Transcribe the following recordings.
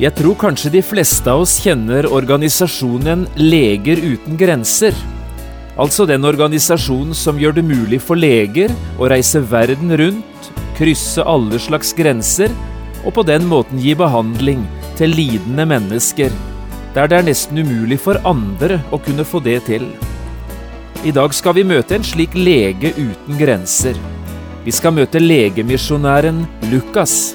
Jeg tror kanskje de fleste av oss kjenner organisasjonen Leger uten grenser. Altså den organisasjonen som gjør det mulig for leger å reise verden rundt, krysse alle slags grenser, og på den måten gi behandling til lidende mennesker, der det er nesten umulig for andre å kunne få det til. I dag skal vi møte en slik lege uten grenser. Vi skal møte legemisjonæren Lukas.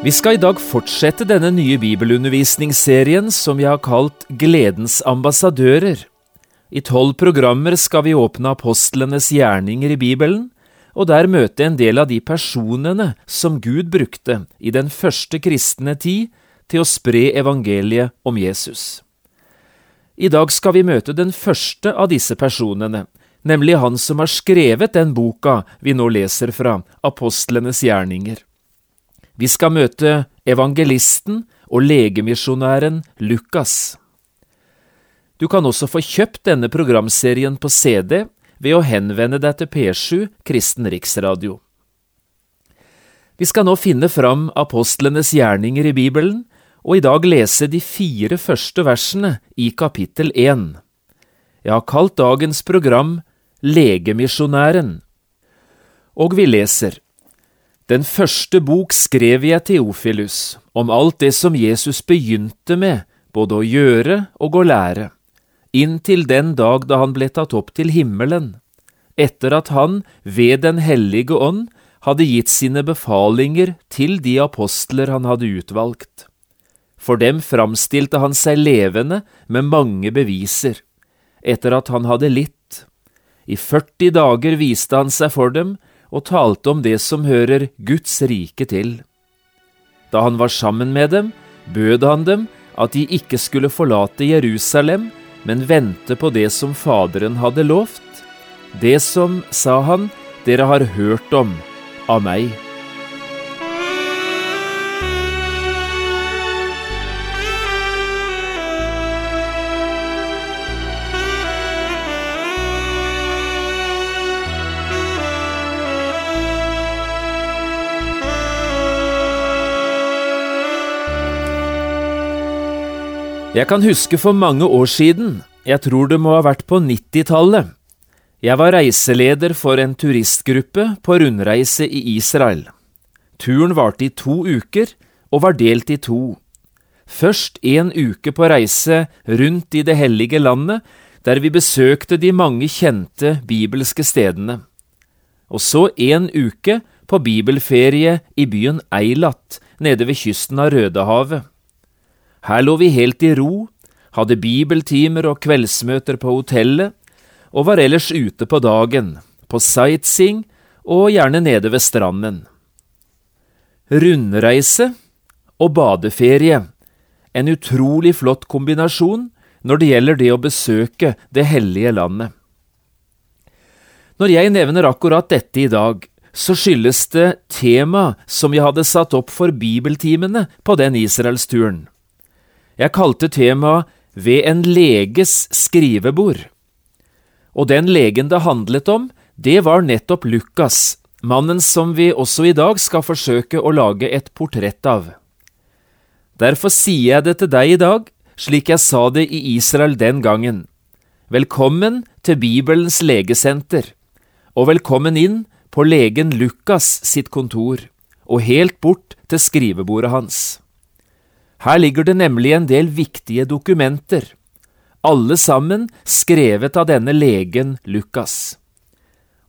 Vi skal i dag fortsette denne nye bibelundervisningsserien som vi har kalt Gledens ambassadører. I tolv programmer skal vi åpne apostlenes gjerninger i Bibelen, og der møte en del av de personene som Gud brukte i den første kristne tid til å spre evangeliet om Jesus. I dag skal vi møte den første av disse personene, nemlig han som har skrevet den boka vi nå leser fra, Apostlenes gjerninger. Vi skal møte evangelisten og legemisjonæren Lukas. Du kan også få kjøpt denne programserien på CD ved å henvende deg til P7 Kristen Riksradio. Vi skal nå finne fram apostlenes gjerninger i Bibelen, og i dag lese de fire første versene i kapittel 1. Jeg har kalt dagens program Legemisjonæren. Og vi leser den første bok skrev jeg Teofilus, om alt det som Jesus begynte med, både å gjøre og å lære, inntil den dag da han ble tatt opp til himmelen, etter at han, ved Den hellige ånd, hadde gitt sine befalinger til de apostler han hadde utvalgt. For dem framstilte han seg levende med mange beviser, etter at han hadde litt. I 40 dager viste han seg for dem, og talte om det som hører Guds rike til. Da han var sammen med dem, bød han dem at de ikke skulle forlate Jerusalem, men vente på det som Faderen hadde lovt, det som, sa han, dere har hørt om av meg. Jeg kan huske for mange år siden, jeg tror det må ha vært på 90-tallet. Jeg var reiseleder for en turistgruppe på rundreise i Israel. Turen varte i to uker og var delt i to. Først en uke på reise rundt i det hellige landet, der vi besøkte de mange kjente bibelske stedene. Og så en uke på bibelferie i byen Eilat nede ved kysten av Rødehavet. Her lå vi helt i ro, hadde bibeltimer og kveldsmøter på hotellet, og var ellers ute på dagen, på sightseeing og gjerne nede ved stranden. Rundreise og badeferie, en utrolig flott kombinasjon når det gjelder det å besøke det hellige landet. Når jeg nevner akkurat dette i dag, så skyldes det tema som jeg hadde satt opp for bibeltimene på den israelsturen. Jeg kalte temaet Ved en leges skrivebord. Og den legen det handlet om, det var nettopp Lukas, mannen som vi også i dag skal forsøke å lage et portrett av. Derfor sier jeg det til deg i dag, slik jeg sa det i Israel den gangen. Velkommen til Bibelens legesenter, og velkommen inn på legen Lukas sitt kontor, og helt bort til skrivebordet hans. Her ligger det nemlig en del viktige dokumenter, alle sammen skrevet av denne legen Lukas.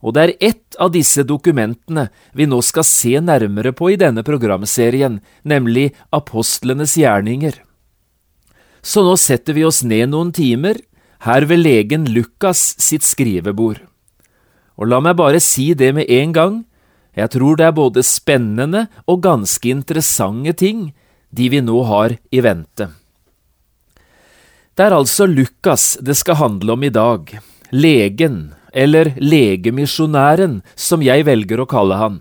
og det er ett av disse dokumentene vi nå skal se nærmere på i denne programserien, nemlig apostlenes gjerninger. Så nå setter vi oss ned noen timer, her ved legen Lukas sitt skrivebord. Og la meg bare si det med en gang, jeg tror det er både spennende og ganske interessante ting, de vi nå har i vente. Det er altså Lukas det skal handle om i dag, legen, eller legemisjonæren, som jeg velger å kalle han.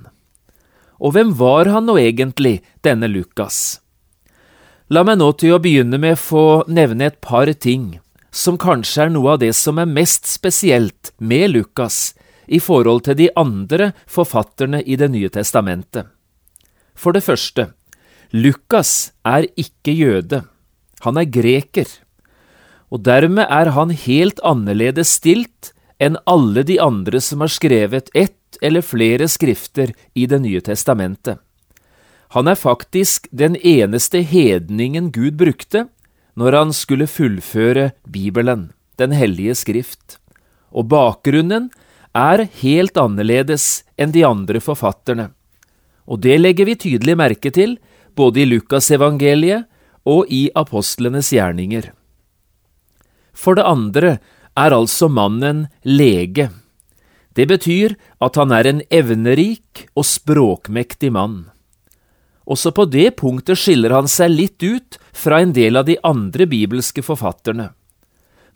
Og hvem var han nå egentlig, denne Lukas? La meg nå til å begynne med få nevne et par ting som kanskje er noe av det som er mest spesielt med Lukas i forhold til de andre forfatterne i Det nye testamentet. For det første, Lukas er ikke jøde, han er greker, og dermed er han helt annerledes stilt enn alle de andre som har skrevet ett eller flere skrifter i Det nye testamentet. Han er faktisk den eneste hedningen Gud brukte når han skulle fullføre Bibelen, Den hellige skrift, og bakgrunnen er helt annerledes enn de andre forfatterne, og det legger vi tydelig merke til både i Lukasevangeliet og i apostlenes gjerninger. For det andre er altså mannen lege. Det betyr at han er en evnerik og språkmektig mann. Også på det punktet skiller han seg litt ut fra en del av de andre bibelske forfatterne.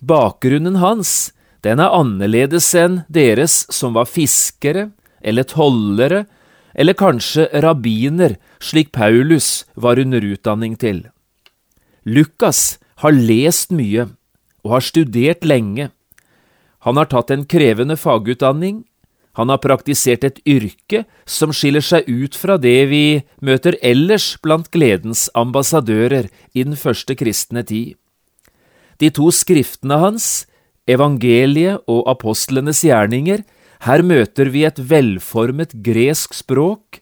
Bakgrunnen hans den er annerledes enn deres som var fiskere eller tollere eller kanskje rabbiner, slik Paulus var under utdanning til. Lukas har lest mye og har studert lenge. Han har tatt en krevende fagutdanning, han har praktisert et yrke som skiller seg ut fra det vi møter ellers blant gledens ambassadører i den første kristne tid. De to skriftene hans, evangeliet og apostlenes gjerninger, her møter vi et velformet gresk språk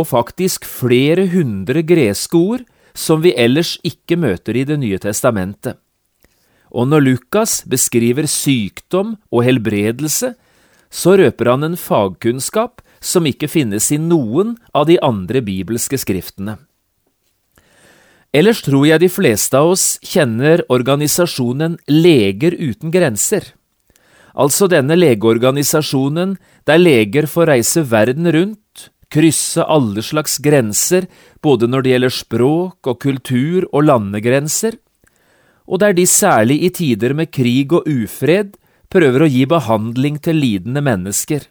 og faktisk flere hundre greske ord som vi ellers ikke møter i Det nye testamentet. Og når Lukas beskriver sykdom og helbredelse, så røper han en fagkunnskap som ikke finnes i noen av de andre bibelske skriftene. Ellers tror jeg de fleste av oss kjenner organisasjonen Leger uten grenser. Altså denne legeorganisasjonen der leger får reise verden rundt, krysse alle slags grenser, både når det gjelder språk og kultur og landegrenser, og der de særlig i tider med krig og ufred prøver å gi behandling til lidende mennesker,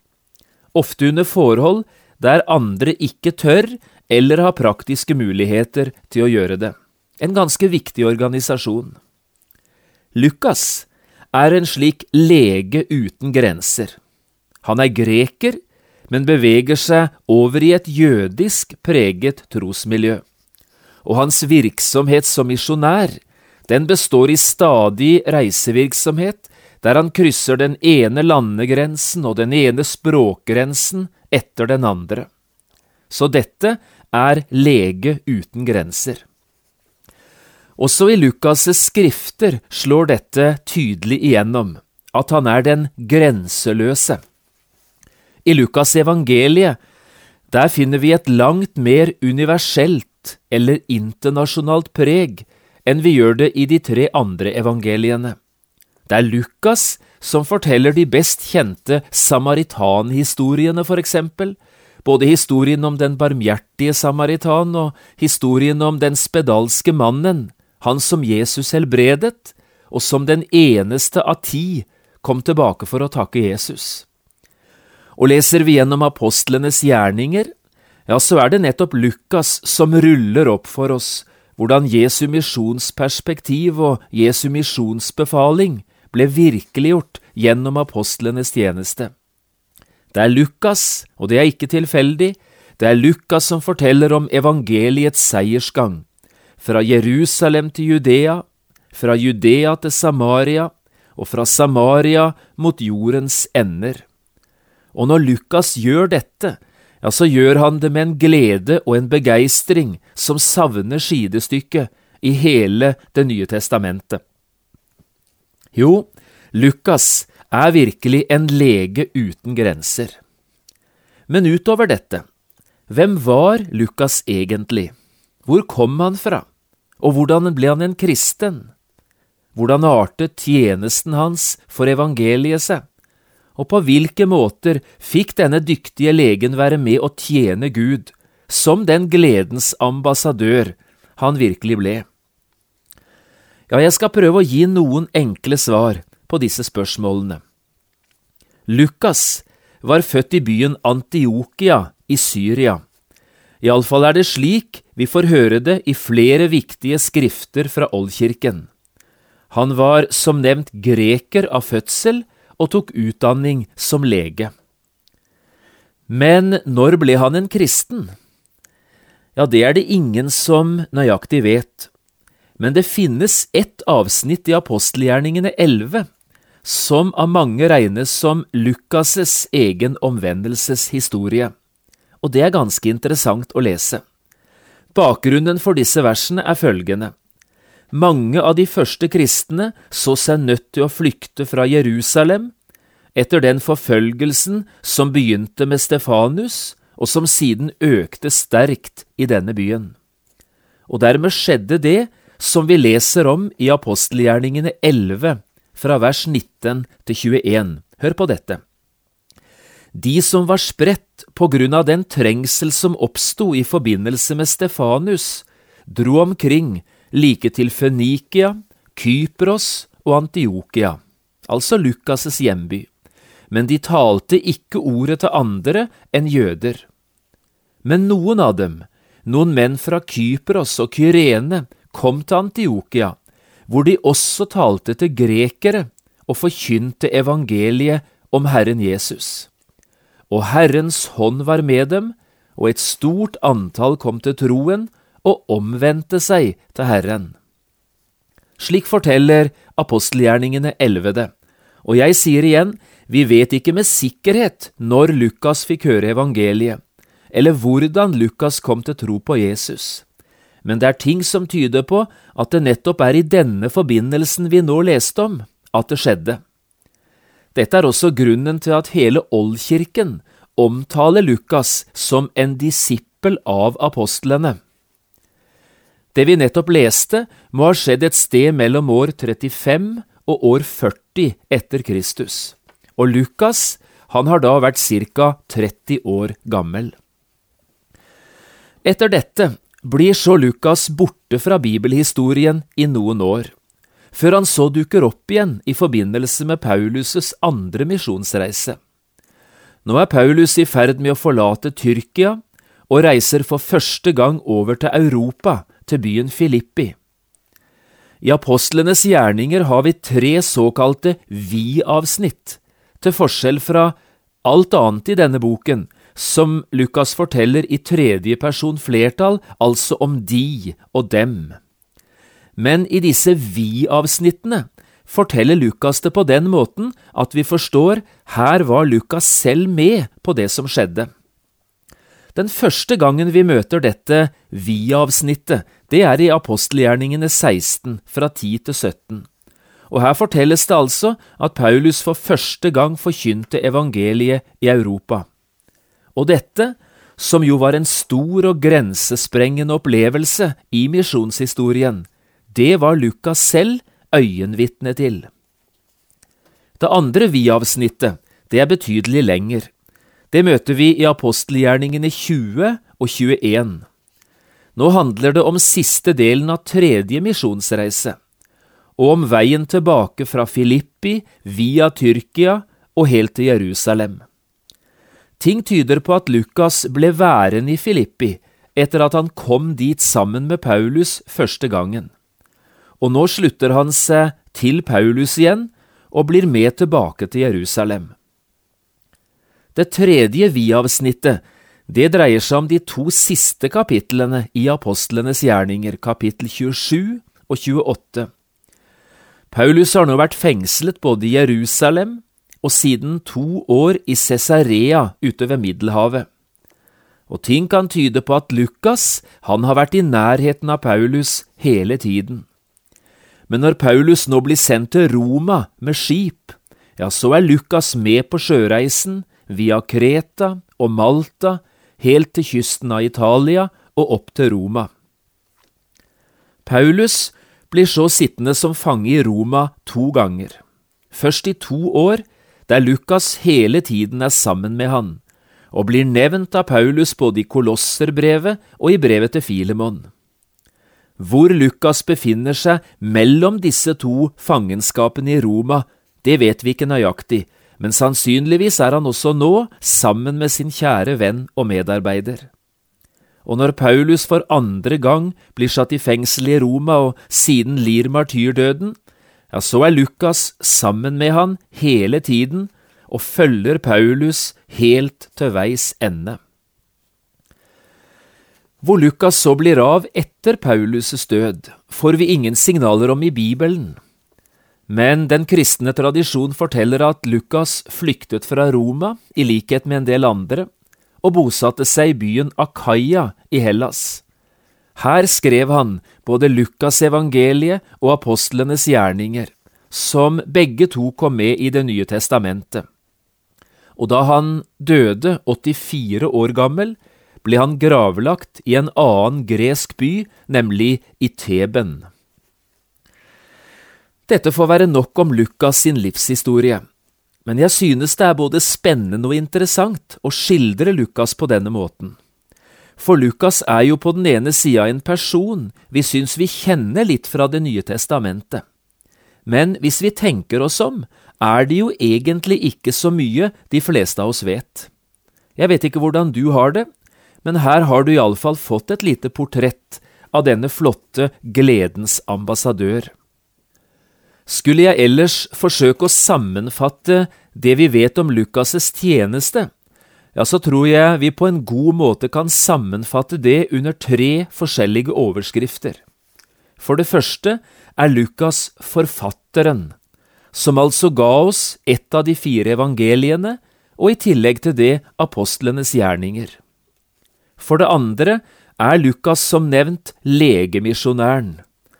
ofte under forhold der andre ikke tør eller har praktiske muligheter til å gjøre det. En ganske viktig organisasjon. Lukas er en slik lege uten grenser. Han er greker, men beveger seg over i et jødisk preget trosmiljø. Og hans virksomhet som misjonær den består i stadig reisevirksomhet, der han krysser den ene landegrensen og den ene språkgrensen etter den andre. Så dette er lege uten grenser. Også i Lukas' skrifter slår dette tydelig igjennom, at han er den grenseløse. I Lukas evangeliet, der finner vi et langt mer universelt eller internasjonalt preg enn vi gjør det i de tre andre evangeliene. Det er Lukas som forteller de best kjente samaritanhistoriene, for eksempel, både historien om den barmhjertige samaritan og historien om den spedalske mannen, han som Jesus helbredet, og som den eneste av ti kom tilbake for å takke Jesus. Og leser vi gjennom apostlenes gjerninger, ja, så er det nettopp Lukas som ruller opp for oss hvordan Jesu misjonsperspektiv og Jesu misjonsbefaling ble virkeliggjort gjennom apostlenes tjeneste. Det er Lukas, og det er ikke tilfeldig, det er Lukas som forteller om evangeliets seiersgang, fra Jerusalem til Judea, fra Judea til Samaria, og fra Samaria mot jordens ender. Og når Lukas gjør dette, ja, så gjør han det med en glede og en begeistring som savner sidestykket i hele Det nye testamentet. Jo, Lukas er virkelig en lege uten grenser. Men utover dette, hvem var Lukas egentlig? Hvor kom han fra? Og hvordan ble han en kristen? Hvordan artet tjenesten hans for evangeliet seg? Og på hvilke måter fikk denne dyktige legen være med å tjene Gud, som den gledens ambassadør han virkelig ble? Ja, jeg skal prøve å gi noen enkle svar på disse spørsmålene. Lukas var født i byen Antiokia i Syria. Iallfall er det slik vi får høre det i flere viktige skrifter fra Oldkirken. Han var som nevnt greker av fødsel og tok utdanning som lege. Men når ble han en kristen? Ja, det er det ingen som nøyaktig vet, men det finnes ett avsnitt i apostelgjerningene 11 som av mange regnes som Lukas' egen omvendelseshistorie, og det er ganske interessant å lese. Bakgrunnen for disse versene er følgende. Mange av de første kristne så seg nødt til å flykte fra Jerusalem etter den forfølgelsen som begynte med Stefanus, og som siden økte sterkt i denne byen. Og dermed skjedde det som vi leser om i apostelgjerningene 11, fra vers 19 til 21. Hør på dette. De som var spredt på grunn av den trengsel som oppsto i forbindelse med Stefanus, dro omkring like til Fønikia, Kypros og Antiokia, altså Lukas' hjemby, men de talte ikke ordet til andre enn jøder. Men noen av dem, noen menn fra Kypros og Kyrene, kom til Antiokia, hvor de også talte til grekere og forkynte evangeliet om Herren Jesus. Og Herrens hånd var med dem, og et stort antall kom til troen og omvendte seg til Herren. Slik forteller apostelgjerningene 11 det, og jeg sier igjen, vi vet ikke med sikkerhet når Lukas fikk høre evangeliet, eller hvordan Lukas kom til tro på Jesus men det er ting som tyder på at det nettopp er i denne forbindelsen vi nå leste om, at det skjedde. Dette er også grunnen til at hele Oldkirken omtaler Lukas som en disippel av apostlene. Det vi nettopp leste, må ha skjedd et sted mellom år 35 og år 40 etter Kristus, og Lukas han har da vært ca. 30 år gammel. Etter dette blir så Lukas borte fra bibelhistorien i noen år, før han så dukker opp igjen i forbindelse med Paulus' andre misjonsreise. Nå er Paulus i ferd med å forlate Tyrkia og reiser for første gang over til Europa, til byen Filippi. I apostlenes gjerninger har vi tre såkalte vi-avsnitt, til forskjell fra alt annet i denne boken, som Lukas forteller i tredje person flertall, altså om de og dem. Men i disse vi-avsnittene forteller Lukas det på den måten at vi forstår her var Lukas selv med på det som skjedde. Den første gangen vi møter dette vi-avsnittet, det er i apostelgjerningene 16, fra 10 til 17. Og her fortelles det altså at Paulus for første gang forkynte evangeliet i Europa. Og dette, som jo var en stor og grensesprengende opplevelse i misjonshistorien, det var Lukas selv øyenvitne til. Det andre vi-avsnittet, det er betydelig lenger. Det møter vi i apostelgjerningene 20 og 21. Nå handler det om siste delen av tredje misjonsreise, og om veien tilbake fra Filippi via Tyrkia og helt til Jerusalem. Ting tyder på at Lukas ble værende i Filippi etter at han kom dit sammen med Paulus første gangen. Og nå slutter han seg til Paulus igjen og blir med tilbake til Jerusalem. Det tredje vi-avsnittet det dreier seg om de to siste kapitlene i apostlenes gjerninger, kapittel 27 og 28. Paulus har nå vært fengslet både i Jerusalem og siden to år i Cesarea ute ved Middelhavet. Og ting kan tyde på at Lukas han har vært i nærheten av Paulus hele tiden. Men når Paulus nå blir sendt til Roma med skip, ja, så er Lukas med på sjøreisen via Kreta og Malta helt til kysten av Italia og opp til Roma. Paulus blir så sittende som fange i Roma to ganger, først i to år, der Lukas hele tiden er sammen med han, og blir nevnt av Paulus både i Kolosserbrevet og i brevet til Filemon. Hvor Lukas befinner seg mellom disse to fangenskapene i Roma, det vet vi ikke nøyaktig, men sannsynligvis er han også nå sammen med sin kjære venn og medarbeider. Og når Paulus for andre gang blir satt i fengsel i Roma og siden lir martyrdøden, ja, så er Lukas sammen med han hele tiden og følger Paulus helt til veis ende. Hvor Lukas så blir av etter Paulus' død, får vi ingen signaler om i Bibelen. Men den kristne tradisjon forteller at Lukas flyktet fra Roma, i likhet med en del andre, og bosatte seg i byen Akaya i Hellas. Her skrev han både Lukas evangeliet og apostlenes gjerninger, som begge to kom med i Det nye testamentet. Og da han døde 84 år gammel, ble han gravlagt i en annen gresk by, nemlig i Teben. Dette får være nok om Lukas sin livshistorie, men jeg synes det er både spennende og interessant å skildre Lukas på denne måten. For Lukas er jo på den ene sida en person vi syns vi kjenner litt fra Det nye testamentet. Men hvis vi tenker oss om, er det jo egentlig ikke så mye de fleste av oss vet. Jeg vet ikke hvordan du har det, men her har du iallfall fått et lite portrett av denne flotte gledens ambassadør. Skulle jeg ellers forsøke å sammenfatte det vi vet om Lukas' tjeneste, ja, så tror jeg vi på en god måte kan sammenfatte det under tre forskjellige overskrifter. For det første er Lukas forfatteren, som altså ga oss ett av de fire evangeliene, og i tillegg til det apostlenes gjerninger. For det andre er Lukas som nevnt legemisjonæren,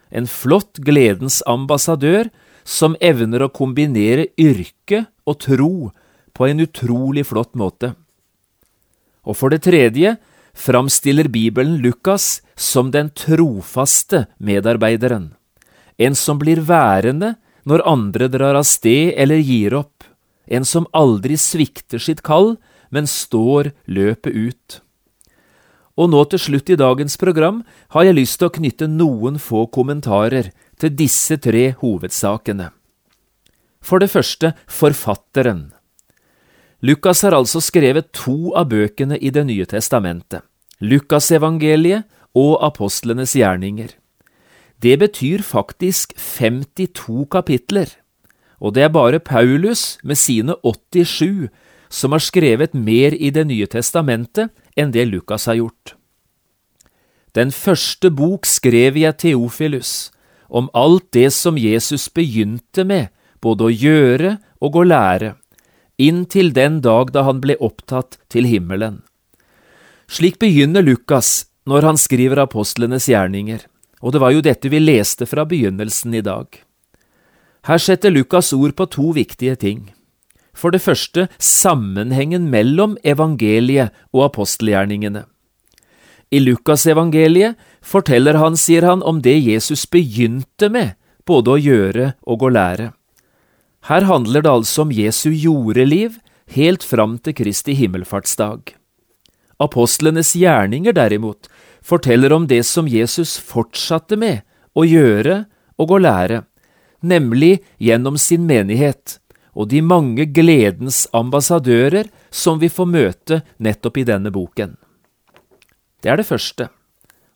en flott gledens ambassadør som evner å kombinere yrke og tro på en utrolig flott måte. Og for det tredje framstiller Bibelen Lukas som den trofaste medarbeideren, en som blir værende når andre drar av sted eller gir opp, en som aldri svikter sitt kall, men står løpet ut. Og nå til slutt i dagens program har jeg lyst til å knytte noen få kommentarer til disse tre hovedsakene. For det første forfatteren. Lukas har altså skrevet to av bøkene i Det nye testamentet, Lukasevangeliet og apostlenes gjerninger. Det betyr faktisk 52 kapitler, og det er bare Paulus med sine 87 som har skrevet mer i Det nye testamentet enn det Lukas har gjort. Den første bok skrev jeg Teofilus, om alt det som Jesus begynte med, både å gjøre og å lære, inntil den dag da han ble opptatt til himmelen. Slik begynner Lukas når han skriver apostlenes gjerninger, og det var jo dette vi leste fra begynnelsen i dag. Her setter Lukas ord på to viktige ting. For det første sammenhengen mellom evangeliet og apostelgjerningene. I Lukasevangeliet forteller han, sier han, om det Jesus begynte med, både å gjøre og å lære. Her handler det altså om Jesu jordeliv helt fram til Kristi himmelfartsdag. Apostlenes gjerninger, derimot, forteller om det som Jesus fortsatte med å gjøre og å lære, nemlig gjennom sin menighet, og de mange gledens ambassadører som vi får møte nettopp i denne boken. Det er det første.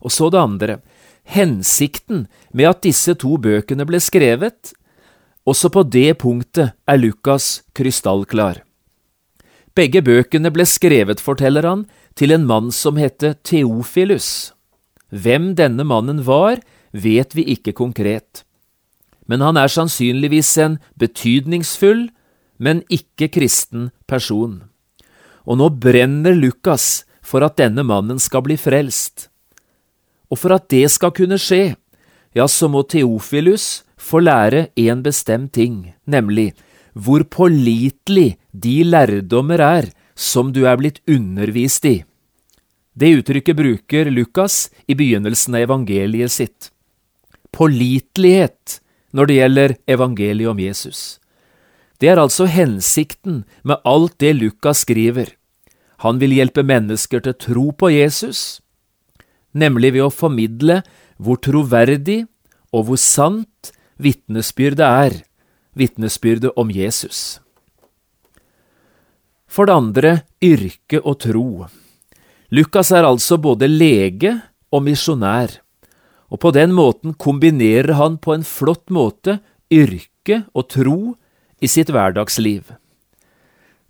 Og så det andre. Hensikten med at disse to bøkene ble skrevet. Også på det punktet er Lukas krystallklar. Begge bøkene ble skrevet, forteller han, til en mann som het Theofilus. Hvem denne mannen var, vet vi ikke konkret men han er sannsynligvis en betydningsfull, men ikke kristen person. Og nå brenner Lukas for at denne mannen skal bli frelst. Og for at det skal kunne skje, ja, så må Theofilus få lære en bestemt ting, nemlig hvor pålitelig de lærdommer er som du er blitt undervist i. Det uttrykket bruker Lukas i begynnelsen av evangeliet sitt. Pålitelighet når det gjelder evangeliet om Jesus. Det er altså hensikten med alt det Lukas skriver. Han vil hjelpe mennesker til tro på Jesus, nemlig ved å formidle hvor troverdig og hvor sant vitnesbyrdet er, vitnesbyrdet om Jesus. For det andre yrke og tro. Lukas er altså både lege og misjonær, og på den måten kombinerer han på en flott måte yrke og tro i sitt hverdagsliv.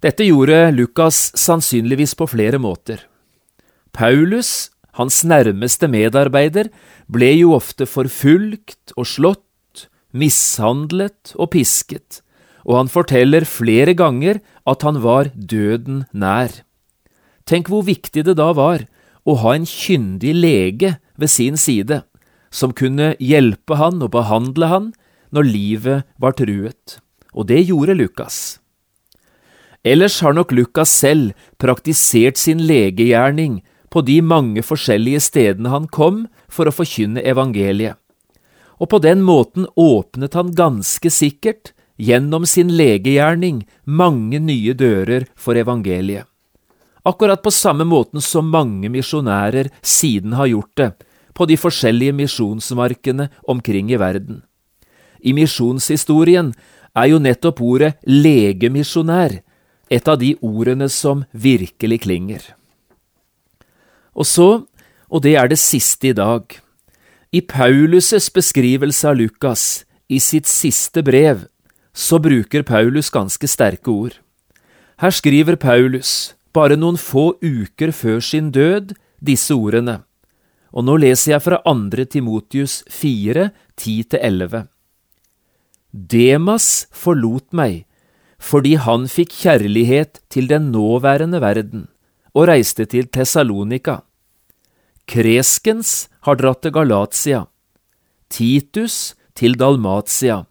Dette gjorde Lukas sannsynligvis på flere måter. Paulus, hans nærmeste medarbeider, ble jo ofte forfulgt og slått, mishandlet og pisket, og han forteller flere ganger at han var døden nær. Tenk hvor viktig det da var å ha en kyndig lege ved sin side, som kunne hjelpe han og behandle han når livet var truet, og det gjorde Lukas. Ellers har nok Lukas selv praktisert sin legegjerning på de mange forskjellige stedene han kom for å forkynne evangeliet, og på den måten åpnet han ganske sikkert gjennom sin legegjerning mange nye dører for evangeliet. Akkurat på samme måten som mange misjonærer siden har gjort det på de forskjellige misjonsmarkene omkring i verden. I misjonshistorien er jo nettopp ordet legemisjonær et av de ordene som virkelig klinger. Og så, og det er det siste i dag, i Paulus' beskrivelse av Lukas i sitt siste brev så bruker Paulus ganske sterke ord. Her skriver Paulus, bare noen få uker før sin død, disse ordene, og nå leser jeg fra 2. Timotius 4, 10–11. Demas forlot meg fordi han fikk kjærlighet til den nåværende verden og reiste til Tessalonika. Kreskens har dratt til Galatia, Titus til Dalmatia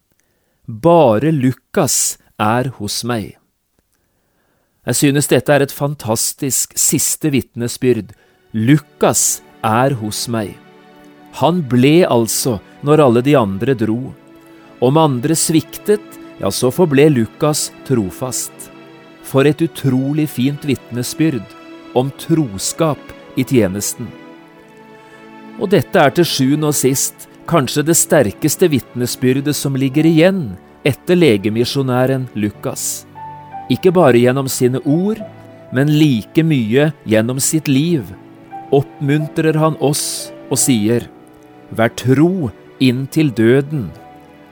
bare Lukas er hos meg. Jeg synes dette er et fantastisk siste vitnesbyrd. Lukas er hos meg. Han ble altså når alle de andre dro. Om andre sviktet, ja, så forble Lukas trofast. For et utrolig fint vitnesbyrd om troskap i tjenesten. Og dette er til sjuende og sist kanskje det sterkeste vitnesbyrdet som ligger igjen etter legemisjonæren Lukas. Ikke bare gjennom sine ord, men like mye gjennom sitt liv, oppmuntrer han oss og sier, Vær tro inntil døden,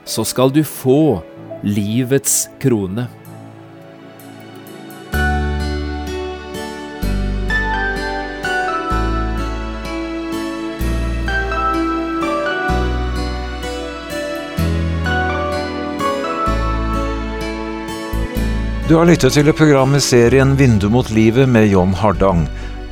så skal du få livets krone. Du har lyttet til programmet serien Vindu mot livet med John Hardang.